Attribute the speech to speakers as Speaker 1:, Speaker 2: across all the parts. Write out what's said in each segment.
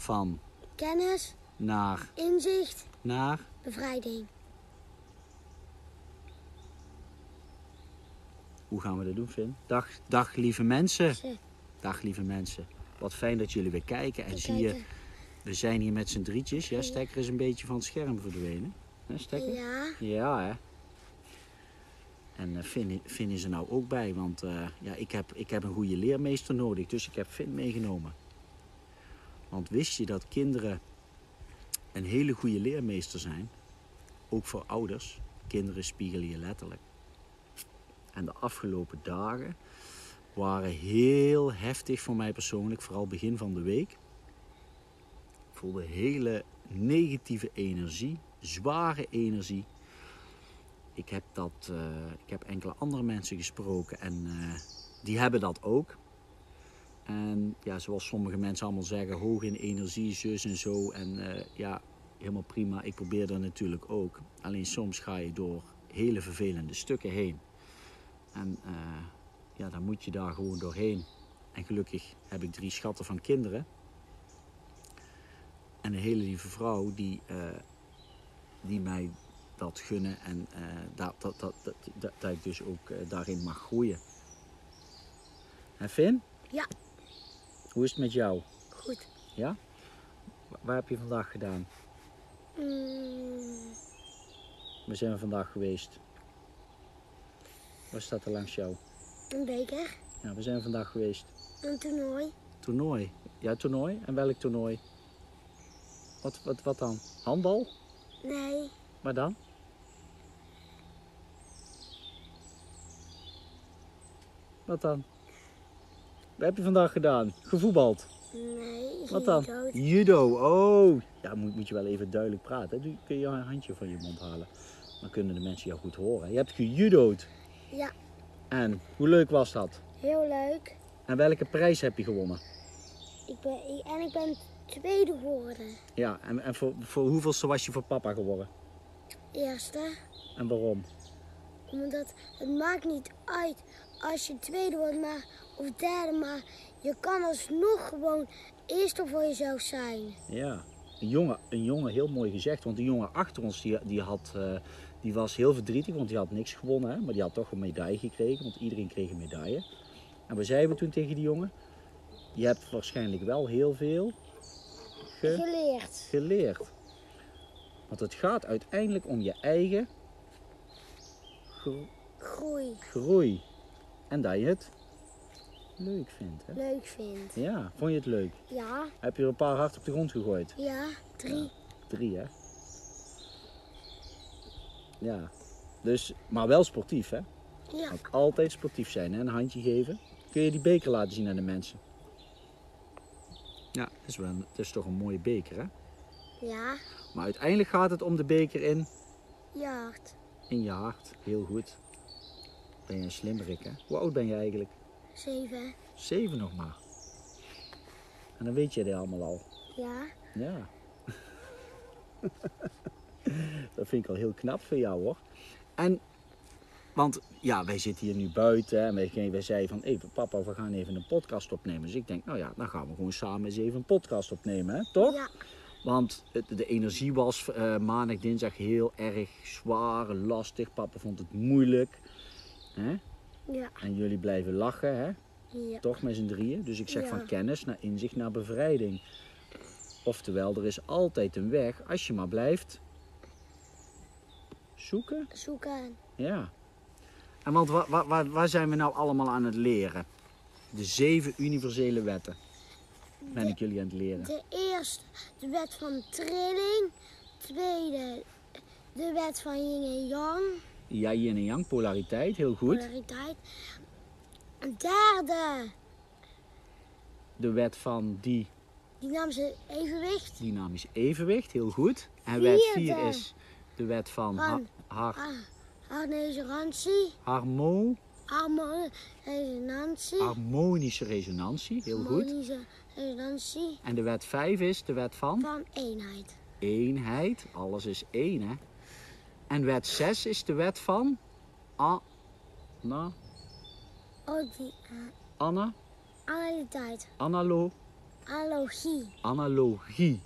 Speaker 1: van
Speaker 2: kennis,
Speaker 1: naar
Speaker 2: inzicht,
Speaker 1: naar.
Speaker 2: bevrijding.
Speaker 1: Hoe gaan we dat doen, Finn? Dag, dag lieve mensen. Dag lieve mensen. Wat fijn dat jullie weer kijken. En zie je, we zijn hier met z'n drietjes. Ja, Stekker is een beetje van het scherm verdwenen. Hè, Stekker?
Speaker 2: Ja,
Speaker 1: Ja, hè. En eh, Finn, Finn is er nou ook bij, want eh, ja, ik, heb, ik heb een goede leermeester nodig, dus ik heb Finn meegenomen. Want wist je dat kinderen een hele goede leermeester zijn? Ook voor ouders. Kinderen spiegelen je letterlijk. En de afgelopen dagen waren heel heftig voor mij persoonlijk, vooral begin van de week. Ik voelde hele negatieve energie, zware energie. Ik heb, dat, eh, ik heb enkele andere mensen gesproken en eh, die hebben dat ook. En ja, zoals sommige mensen allemaal zeggen, hoog in energie, zus en zo. En eh, ja, helemaal prima. Ik probeer dat natuurlijk ook. Alleen soms ga je door hele vervelende stukken heen. En eh, ja, dan moet je daar gewoon doorheen. En gelukkig heb ik drie schatten van kinderen. En een hele lieve vrouw die, eh, die mij dat gunnen en dat, dat, dat, dat, dat, ik dus ook daarin mag groeien. En Finn,
Speaker 2: ja,
Speaker 1: hoe is het met jou?
Speaker 2: goed.
Speaker 1: Ja? Wa- Waar heb je vandaag gedaan?
Speaker 2: Mm,
Speaker 1: We zijn vandaag geweest. Waar staat er langs jou?
Speaker 2: een beker,
Speaker 1: Ja, we zijn vandaag geweest.
Speaker 2: een toernooi,
Speaker 1: Toernooi. Ja, toernooi. En welk toernooi? Wat, wat, wat dan? Handbal?
Speaker 2: nee,
Speaker 1: Waar dan? Wat dan? Wat heb je vandaag gedaan? Gevoetbald?
Speaker 2: nee,
Speaker 1: Wat dan? Judo. Oh. Ja, moet, moet je wel even duidelijk praten. Doe- Kun je een handje van je mond halen? Dan kunnen de mensen jou goed horen. Je hebt gejudo'd.
Speaker 2: Ja,
Speaker 1: En hoe leuk was dat?
Speaker 2: heel leuk.
Speaker 1: En welke prijs heb je gewonnen?
Speaker 2: Ik ben, en ik ben tweede geworden.
Speaker 1: Ja, en, en voor, voor hoeveelste was je voor papa geworden?
Speaker 2: Eerste,
Speaker 1: En waarom?
Speaker 2: omdat het maakt niet uit als je tweede wordt maar, of derde, maar je kan alsnog gewoon eerste voor jezelf zijn.
Speaker 1: Ja, een jongen, een jongen heel mooi gezegd. Want de jongen achter ons die, die, had, eh, die was heel verdrietig, want die had niks gewonnen. Hè? Maar die had toch een medaille gekregen, want iedereen kreeg een medaille. En wat zeiden we toen tegen die jongen? Je hebt waarschijnlijk wel heel veel ge-
Speaker 2: Geleerd.
Speaker 1: geleerd. Want het gaat uiteindelijk om je eigen gro-
Speaker 2: Groei.
Speaker 1: groei. En dat je het leuk vindt. Hè?
Speaker 2: Leuk vindt.
Speaker 1: Ja, vond je het leuk?
Speaker 2: Ja,
Speaker 1: Heb je er een paar hard op de grond gegooid?
Speaker 2: ja, drie.
Speaker 1: Drie, hè? Ja. Dus, maar wel sportief, hè?
Speaker 2: Ja,
Speaker 1: Ook altijd sportief zijn, hè? Een handje geven. Kun je die beker laten zien aan de mensen? Ja, dat is, wel een, dat is toch een mooie beker, hè?
Speaker 2: ja,
Speaker 1: Maar uiteindelijk gaat het om de beker in,
Speaker 2: ja, hart.
Speaker 1: in je hart. Heel goed. Ben je een slimmerik, hè? Hoe oud ben je eigenlijk?
Speaker 2: Zeven.
Speaker 1: Zeven nog maar. En dan weet je dit allemaal al.
Speaker 2: Ja,
Speaker 1: Ja. dat vind ik al heel knap van jou hoor. En, want ja, wij zitten hier nu buiten en wij, wij zeiden van, even papa, we gaan even een podcast opnemen. Dus ik denk, nou ja, dan gaan we gewoon samen eens even een podcast opnemen, hè? toch?
Speaker 2: ja,
Speaker 1: Want de energie was eh, maandag, dinsdag heel erg zwaar, lastig. Papa vond het moeilijk. Hè?
Speaker 2: Ja,
Speaker 1: En jullie blijven lachen, hè?
Speaker 2: ja.
Speaker 1: Toch met z'n drieën. Dus ik zeg
Speaker 2: Ja.
Speaker 1: van kennis naar inzicht naar bevrijding. Oftewel, er is altijd een weg als je maar blijft zoeken.
Speaker 2: Zoeken.
Speaker 1: Ja. En want waar, waar, waar, waar zijn we nou allemaal aan het leren? De zeven universele wetten ben ik jullie aan het leren.
Speaker 2: De eerste, de wet van trilling. Tweede, de wet van yin en yang.
Speaker 1: Ja, yin en yang, polariteit, heel goed.
Speaker 2: Polariteit. Een derde,
Speaker 1: De wet van die
Speaker 2: dynamische evenwicht.
Speaker 1: dynamisch evenwicht, heel goed. En wet
Speaker 2: Vierde.
Speaker 1: 4 is de wet van
Speaker 2: Han.
Speaker 1: har,
Speaker 2: Harmonische
Speaker 1: harmo,
Speaker 2: resonantie.
Speaker 1: harmonische resonantie, heel goed.
Speaker 2: Resonantie
Speaker 1: En de wet 5 is de wet van
Speaker 2: van eenheid.
Speaker 1: eenheid. Alles is één, hè. En wet 6 is de wet van Anna, Anna,
Speaker 2: analiteit.
Speaker 1: analo,
Speaker 2: Analogie.
Speaker 1: Analogie.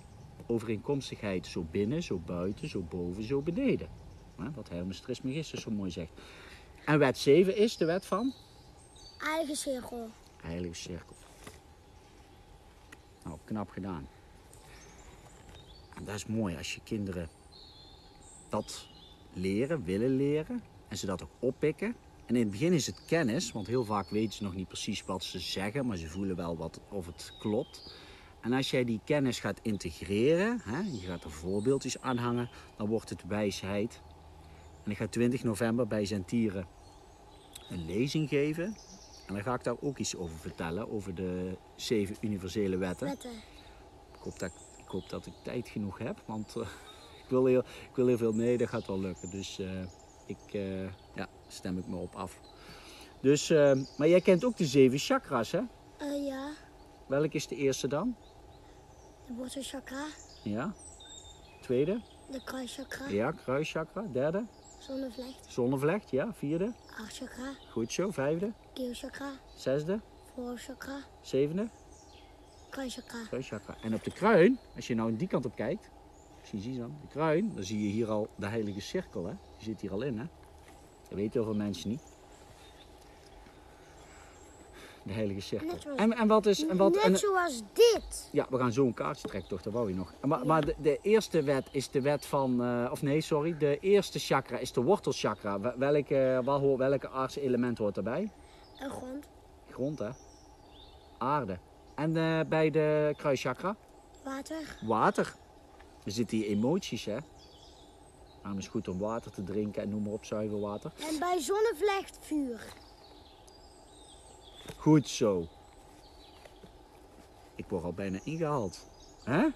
Speaker 1: Overeenkomstigheid zo binnen, zo buiten, zo boven, zo beneden. Wat Hermes Trismegistus zo mooi zegt. En wet 7 is de wet van
Speaker 2: Eigen cirkel.
Speaker 1: heilige cirkel. Nou, knap gedaan. En dat is mooi als je kinderen dat leren, willen leren en ze dat ook oppikken. En in het begin is het kennis, want heel vaak weten ze nog niet precies wat ze zeggen, maar ze voelen wel wat, of het klopt. En als jij die kennis gaat integreren, hè, je gaat er voorbeeldjes aan hangen, dan wordt het wijsheid. En ik ga 20 november bij Zentieren een lezing geven. En dan ga ik daar ook iets over vertellen, over de zeven universele wetten.
Speaker 2: Wetten.
Speaker 1: Ik hoop dat, ik hoop dat ik tijd genoeg heb, want eh, ik, wil heel, ik wil heel veel. Nee, dat gaat wel lukken. Dus eh, ik, eh, ja, stem ik me op af. Dus, eh, maar jij kent ook de zeven chakras, hè?
Speaker 2: Ja,
Speaker 1: Welk is de eerste dan?
Speaker 2: de wortelchakra,
Speaker 1: Ja. Tweede?
Speaker 2: de kruischakra,
Speaker 1: Ja, kruischakra. Derde?
Speaker 2: zonnevlecht,
Speaker 1: Zonnevlecht, ja. Vierde?
Speaker 2: hartchakra,
Speaker 1: Goed zo. Vijfde?
Speaker 2: keelchakra,
Speaker 1: Zesde?
Speaker 2: voorchakra,
Speaker 1: Zevende?
Speaker 2: kruischakra.
Speaker 1: Kruischakra. En op de kruin, als je nou die kant op kijkt, zie je dan, de kruin, dan zie je hier al de heilige cirkel, hè? Die zit hier al in, hè? Dat weten heel veel mensen niet. De heilige cirkel.
Speaker 2: Zoals-
Speaker 1: En, en wat is, en wat,
Speaker 2: Net
Speaker 1: en,
Speaker 2: zoals dit.
Speaker 1: ja, we gaan zo een kaartje trekken, toch? Dat wou je nog. Maar, maar de, de eerste wet is de wet van, eh, of nee, sorry, de eerste chakra is de wortelchakra. Wel- Welke, wel, welke aardse element hoort daarbij?
Speaker 2: Een grond,
Speaker 1: Grond, hè? Aarde. En eh, bij de kruischakra?
Speaker 2: water,
Speaker 1: Water. Er zitten hier emoties, hè? Daarom is het goed om water te drinken en noem maar op, zuiver water.
Speaker 2: en bij zonnevlecht vuur.
Speaker 1: Goed zo. Ik word al bijna ingehaald. Hè?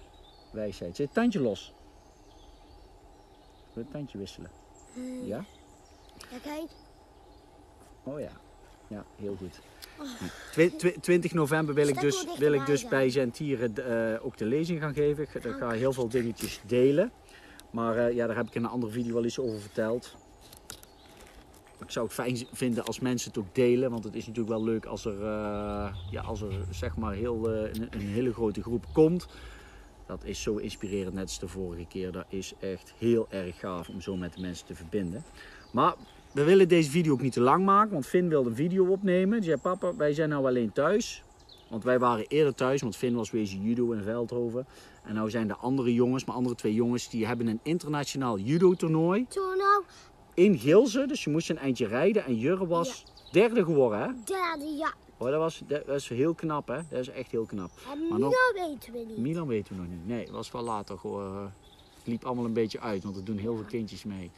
Speaker 1: Wijsheid. Zit het tandje los? Je het tandje wisselen? Ja?
Speaker 2: Ja, kijk.
Speaker 1: Oh ja. Ja, heel goed. Twi- twi- 20 november wil ik dus, wil ik dus bij Zentieren eh, ook de lezing gaan geven. Ik, ik ga heel veel dingetjes delen. Maar eh, ja, daar heb ik in een andere video wel iets over verteld. Ik zou het fijn vinden als mensen het ook delen. Want het is natuurlijk wel leuk als er, eh, ja, als er zeg maar heel, een, een hele grote groep komt. Dat is zo inspirerend, net als de vorige keer. Dat is echt heel erg gaaf om zo met de mensen te verbinden. Maar we willen deze video ook niet te lang maken, want Finn wilde een video opnemen. Die zei, papa, wij zijn nou alleen thuis. Want wij waren eerder thuis, want Finn was wezen judo in Veldhoven. En nou zijn de andere jongens, mijn andere twee jongens, die hebben een internationaal judo toernooi
Speaker 2: Toen nou,
Speaker 1: in Gilze. Dus je moest een eindje rijden en Jurre was derde geworden, hè?
Speaker 2: derde, ja.
Speaker 1: Oh, dat, was, dat was heel knap, hè? Dat is echt heel knap.
Speaker 2: En
Speaker 1: Maar
Speaker 2: Milan
Speaker 1: nog-
Speaker 2: weten we niet.
Speaker 1: Milan weten we nog niet. Nee, het was wel later. Gewoon, eh, het liep allemaal een beetje uit, want er doen heel veel kindjes mee.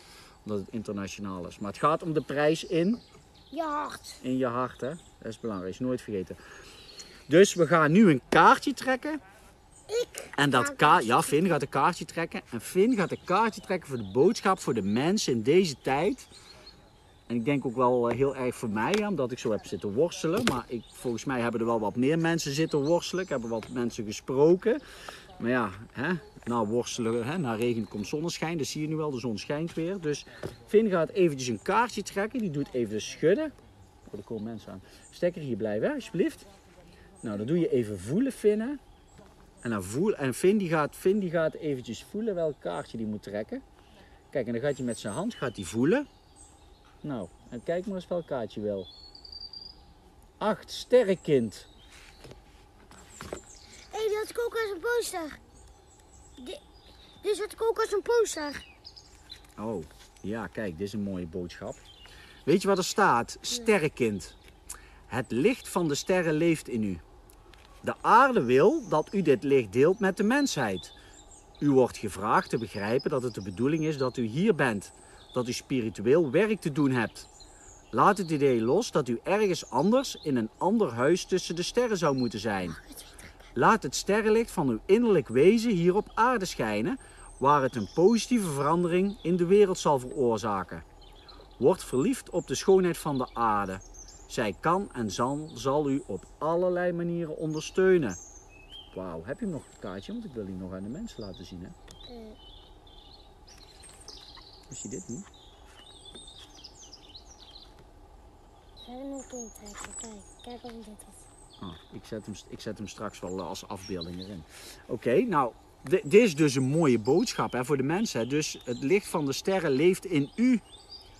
Speaker 1: Omdat het internationaal is. Maar het gaat om de prijs in
Speaker 2: Je hart.
Speaker 1: in je hart, hè? Dat is belangrijk, is nooit vergeten. Dus we gaan nu een kaartje trekken.
Speaker 2: Ik.
Speaker 1: En dat kaartje, ja, Finn gaat een kaartje trekken. En Finn gaat een kaartje trekken voor de boodschap voor de mensen in deze tijd. En ik denk ook wel eh, heel erg voor mij, omdat ik zo heb zitten worstelen. Maar ik, volgens mij hebben er wel wat meer mensen zitten worstelen. Ik heb wat mensen gesproken. Maar ja, hè, na worstelen, hè, na regen komt zonneschijn. Dat zie je nu wel, de zon schijnt weer. Dus Finn gaat eventjes een kaartje trekken. Die doet even schudden. Oh, er komen mensen aan. Stekker hier blijven, hè, alsjeblieft. Nou, dan doe je even voelen, Finn. En, dan voel, en Finn, die gaat, Finn die gaat eventjes voelen welk kaartje die moet trekken. Kijk, en dan gaat hij met zijn hand gaat hij voelen. Nou, en kijk maar eens welk kaartje je wil. Acht, sterrenkind.
Speaker 2: Hé, hey, die had ik ook als een poster. Di- Dit had ik ook als een poster.
Speaker 1: Oh, ja, kijk, dit is een mooie boodschap. Weet je wat er staat? Sterrenkind. Het licht van de sterren leeft in u. De aarde wil dat u dit licht deelt met de mensheid. U wordt gevraagd te begrijpen dat het de bedoeling is dat u hier bent, dat u spiritueel werk te doen hebt. Laat het idee los dat u ergens anders in een ander huis tussen de sterren zou moeten zijn. Laat het sterrenlicht van uw innerlijk wezen hier op aarde schijnen, waar het een positieve verandering in de wereld zal veroorzaken. Word verliefd op de schoonheid van de aarde. Zij kan en zal, zal u op allerlei manieren ondersteunen. Wauw, heb je nog een kaartje? Want ik wil die nog aan de mensen laten zien. Hè?
Speaker 2: Eh,
Speaker 1: Is je dit niet?
Speaker 2: Ga er nog een trekken. Kijk, kijk of dit.
Speaker 1: Ah, ik, zet hem, ik zet hem straks wel eh, als afbeelding erin. Oké, nou, di- dit is dus een mooie boodschap hè, voor de mensen. Dus het licht van de sterren leeft in u.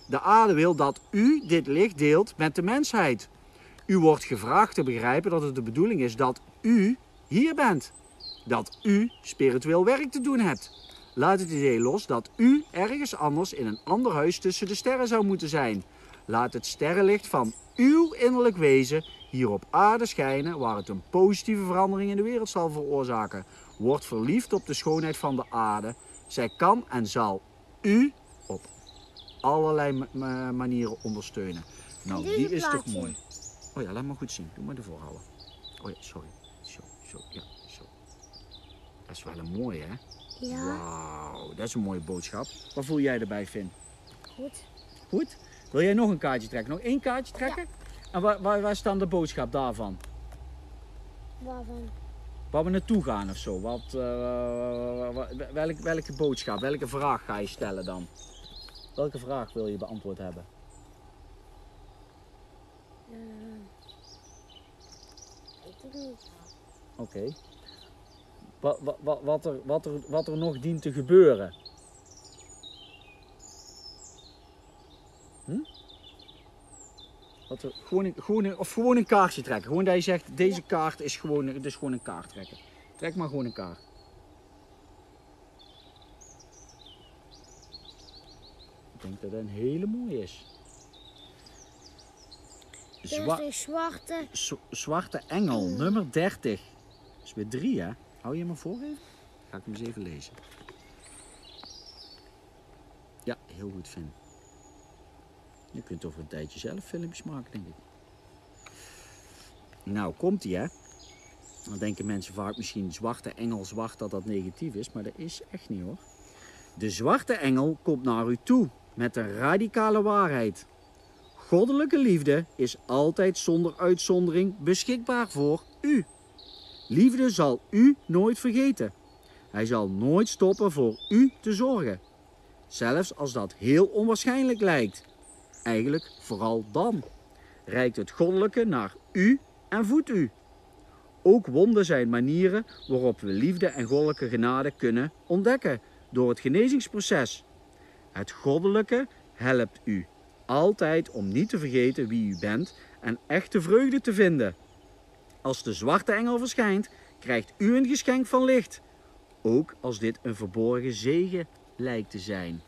Speaker 1: De aarde wil dat u dit licht deelt met de mensheid. U wordt gevraagd te begrijpen dat het de bedoeling is dat u hier bent. Dat u spiritueel werk te doen hebt. Laat het idee los dat u ergens anders in een ander huis tussen de sterren zou moeten zijn. Laat het sterrenlicht van uw innerlijk wezen hier op aarde schijnen, waar het een positieve verandering in de wereld zal veroorzaken. Word verliefd op de schoonheid van de aarde. Zij kan en zal u op allerlei ma- ma- manieren ondersteunen. Nou, die is toch mooi. Oh ja, laat maar goed zien. Doe maar ervoor houden. Oh ja, sorry. Zo, zo, ja, zo. Dat is wel een mooie, hè?
Speaker 2: Ja,
Speaker 1: Wauw, dat is een mooie boodschap. Wat voel jij erbij, Finn?
Speaker 2: goed.
Speaker 1: Goed? Wil jij nog een kaartje trekken? Nog één kaartje trekken? En waar, waar, waar staat de boodschap daarvan?
Speaker 2: Waarvan?
Speaker 1: Waar we naartoe gaan of zo? Wat, eh, wa- welke, boodschap, welke vraag ga je stellen dan? Welke vraag wil je beantwoord hebben?
Speaker 2: Weet ik niet.
Speaker 1: Oké. Wat, wat, er, wat, er, wat er nog dient te gebeuren? Er, gewoon, een, gewoon een, of gewoon een kaartje trekken. Gewoon dat je zegt, deze kaart is gewoon, is gewoon een kaart trekken. Trek maar gewoon een kaart. Ik denk dat dat een hele mooie is. Zwa-
Speaker 2: zwarte.
Speaker 1: Zwarte Engel, nummer 30. Dat is weer drie, hè? Hou je me voor even? Ga ik hem eens even lezen. Ja, heel goed, Finn. Je kunt over een tijdje zelf filmpjes maken, denk ik. Nou, komt ie, hè? Dan denken mensen vaak misschien zwarte engel, zwart, dat dat negatief is. Maar dat is echt niet, hoor. De zwarte engel komt naar u toe met een radicale waarheid. Goddelijke liefde is altijd zonder uitzondering beschikbaar voor u. Liefde zal u nooit vergeten. Hij zal nooit stoppen voor u te zorgen. Zelfs als dat heel onwaarschijnlijk lijkt. Eigenlijk vooral dan. Reikt het goddelijke naar u en voedt u. Ook wonden zijn manieren waarop we liefde en goddelijke genade kunnen ontdekken door het genezingsproces. Het goddelijke helpt u altijd om niet te vergeten wie u bent en echte vreugde te vinden. Als de zwarte engel verschijnt, krijgt u een geschenk van licht. Ook als dit een verborgen zegen lijkt te zijn.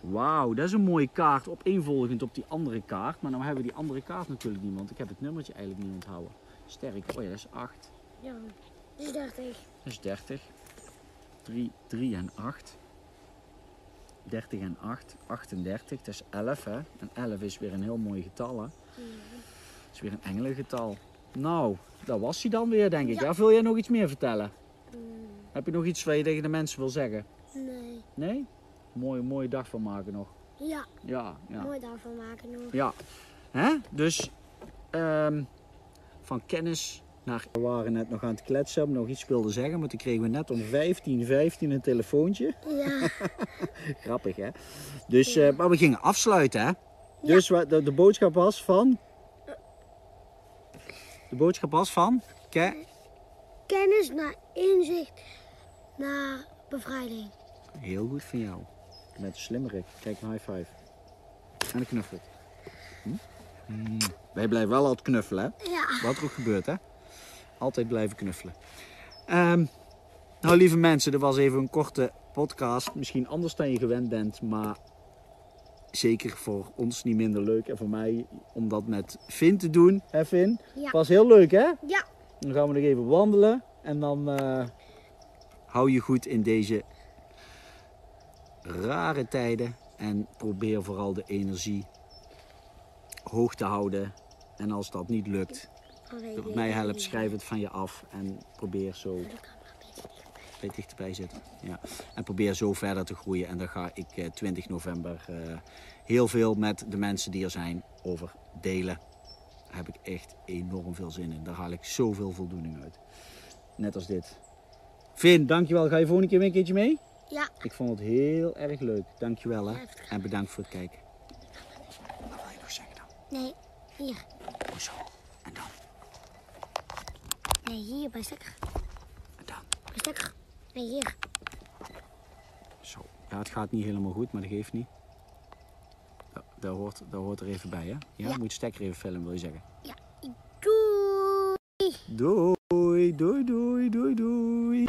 Speaker 1: Wauw, dat is een mooie kaart, opeenvolgend op die andere kaart. Maar nou hebben we die andere kaart natuurlijk niet, want ik heb het nummertje eigenlijk niet onthouden. Sterk, oh ja, dat is 8.
Speaker 2: Ja, dus dacht ik.
Speaker 1: Dat is 30. 3, 3 en 8. 30 en 8, 38, dat is 11 hè. En 11 is weer een heel mooi getal hè. Dat is weer een engelengetal. Nou, dat was hij dan weer denk ik.
Speaker 2: Ja.
Speaker 1: Wil jij nog iets meer vertellen?
Speaker 2: Mm,
Speaker 1: Heb je nog iets wat je tegen de mensen wil zeggen?
Speaker 2: nee.
Speaker 1: Nee? Mooie, mooie dag van maken nog.
Speaker 2: Ja,
Speaker 1: Ja, ja.
Speaker 2: mooi daarvan maken nog.
Speaker 1: Ja. Hè? Dus ehm, van kennis naar... We waren net nog aan het kletsen, hebben nog iets wilden zeggen, maar toen kregen we net om 15, 15 een telefoontje.
Speaker 2: Ja,
Speaker 1: Grappig hè? Dus, eh, maar we gingen afsluiten hè? Dus wat de, de boodschap was van... De boodschap was van... Ke
Speaker 2: kennis naar inzicht naar bevrijding.
Speaker 1: Heel goed van jou. Je bent een slimmerik. Kijk, een high five. En een knuffel. Hm? Mm. Wij blijven wel altijd knuffelen, hè?
Speaker 2: Ja,
Speaker 1: Wat er ook gebeurt, hè? Altijd blijven knuffelen. Ehm, nou, lieve mensen, dit was even een korte podcast. Misschien anders dan je gewend bent, maar zeker voor ons niet minder leuk. En voor mij om dat met Finn te doen, hè Finn?
Speaker 2: Ja.
Speaker 1: Was heel leuk, hè?
Speaker 2: ja,
Speaker 1: Dan gaan we nog even wandelen en dan eh, hou je goed in deze rare tijden en probeer vooral de energie hoog te houden. En als dat niet lukt, wat mij helpt, schrijf het van je af en probeer zo bij dichterbij zitten. Ja. En probeer zo verder te groeien. En daar ga ik eh, 20 november eh, heel veel met de mensen die er zijn over delen. Daar heb ik echt enorm veel zin in. Daar haal ik zoveel voldoening uit. Net als dit. Finn, dankjewel. Ga je volgende keer weer een keertje mee?
Speaker 2: Ja,
Speaker 1: Ik vond het heel erg leuk. Dankjewel hè. En bedankt voor het kijken. Wat wil je nog zeggen dan?
Speaker 2: nee, hier.
Speaker 1: Oh zo. En dan?
Speaker 2: Nee, hier bij stekker.
Speaker 1: Dan.
Speaker 2: Bij stekker. Nee, hier.
Speaker 1: Zo. Ja, het gaat niet helemaal goed, maar dat geeft niet. Dat, dat, hoort, dat hoort er even bij, hè? Ja,
Speaker 2: Ja.
Speaker 1: moet je stekker even filmen, wil je zeggen.
Speaker 2: Ja, doei.
Speaker 1: Doei, doei, doei, doei, doei.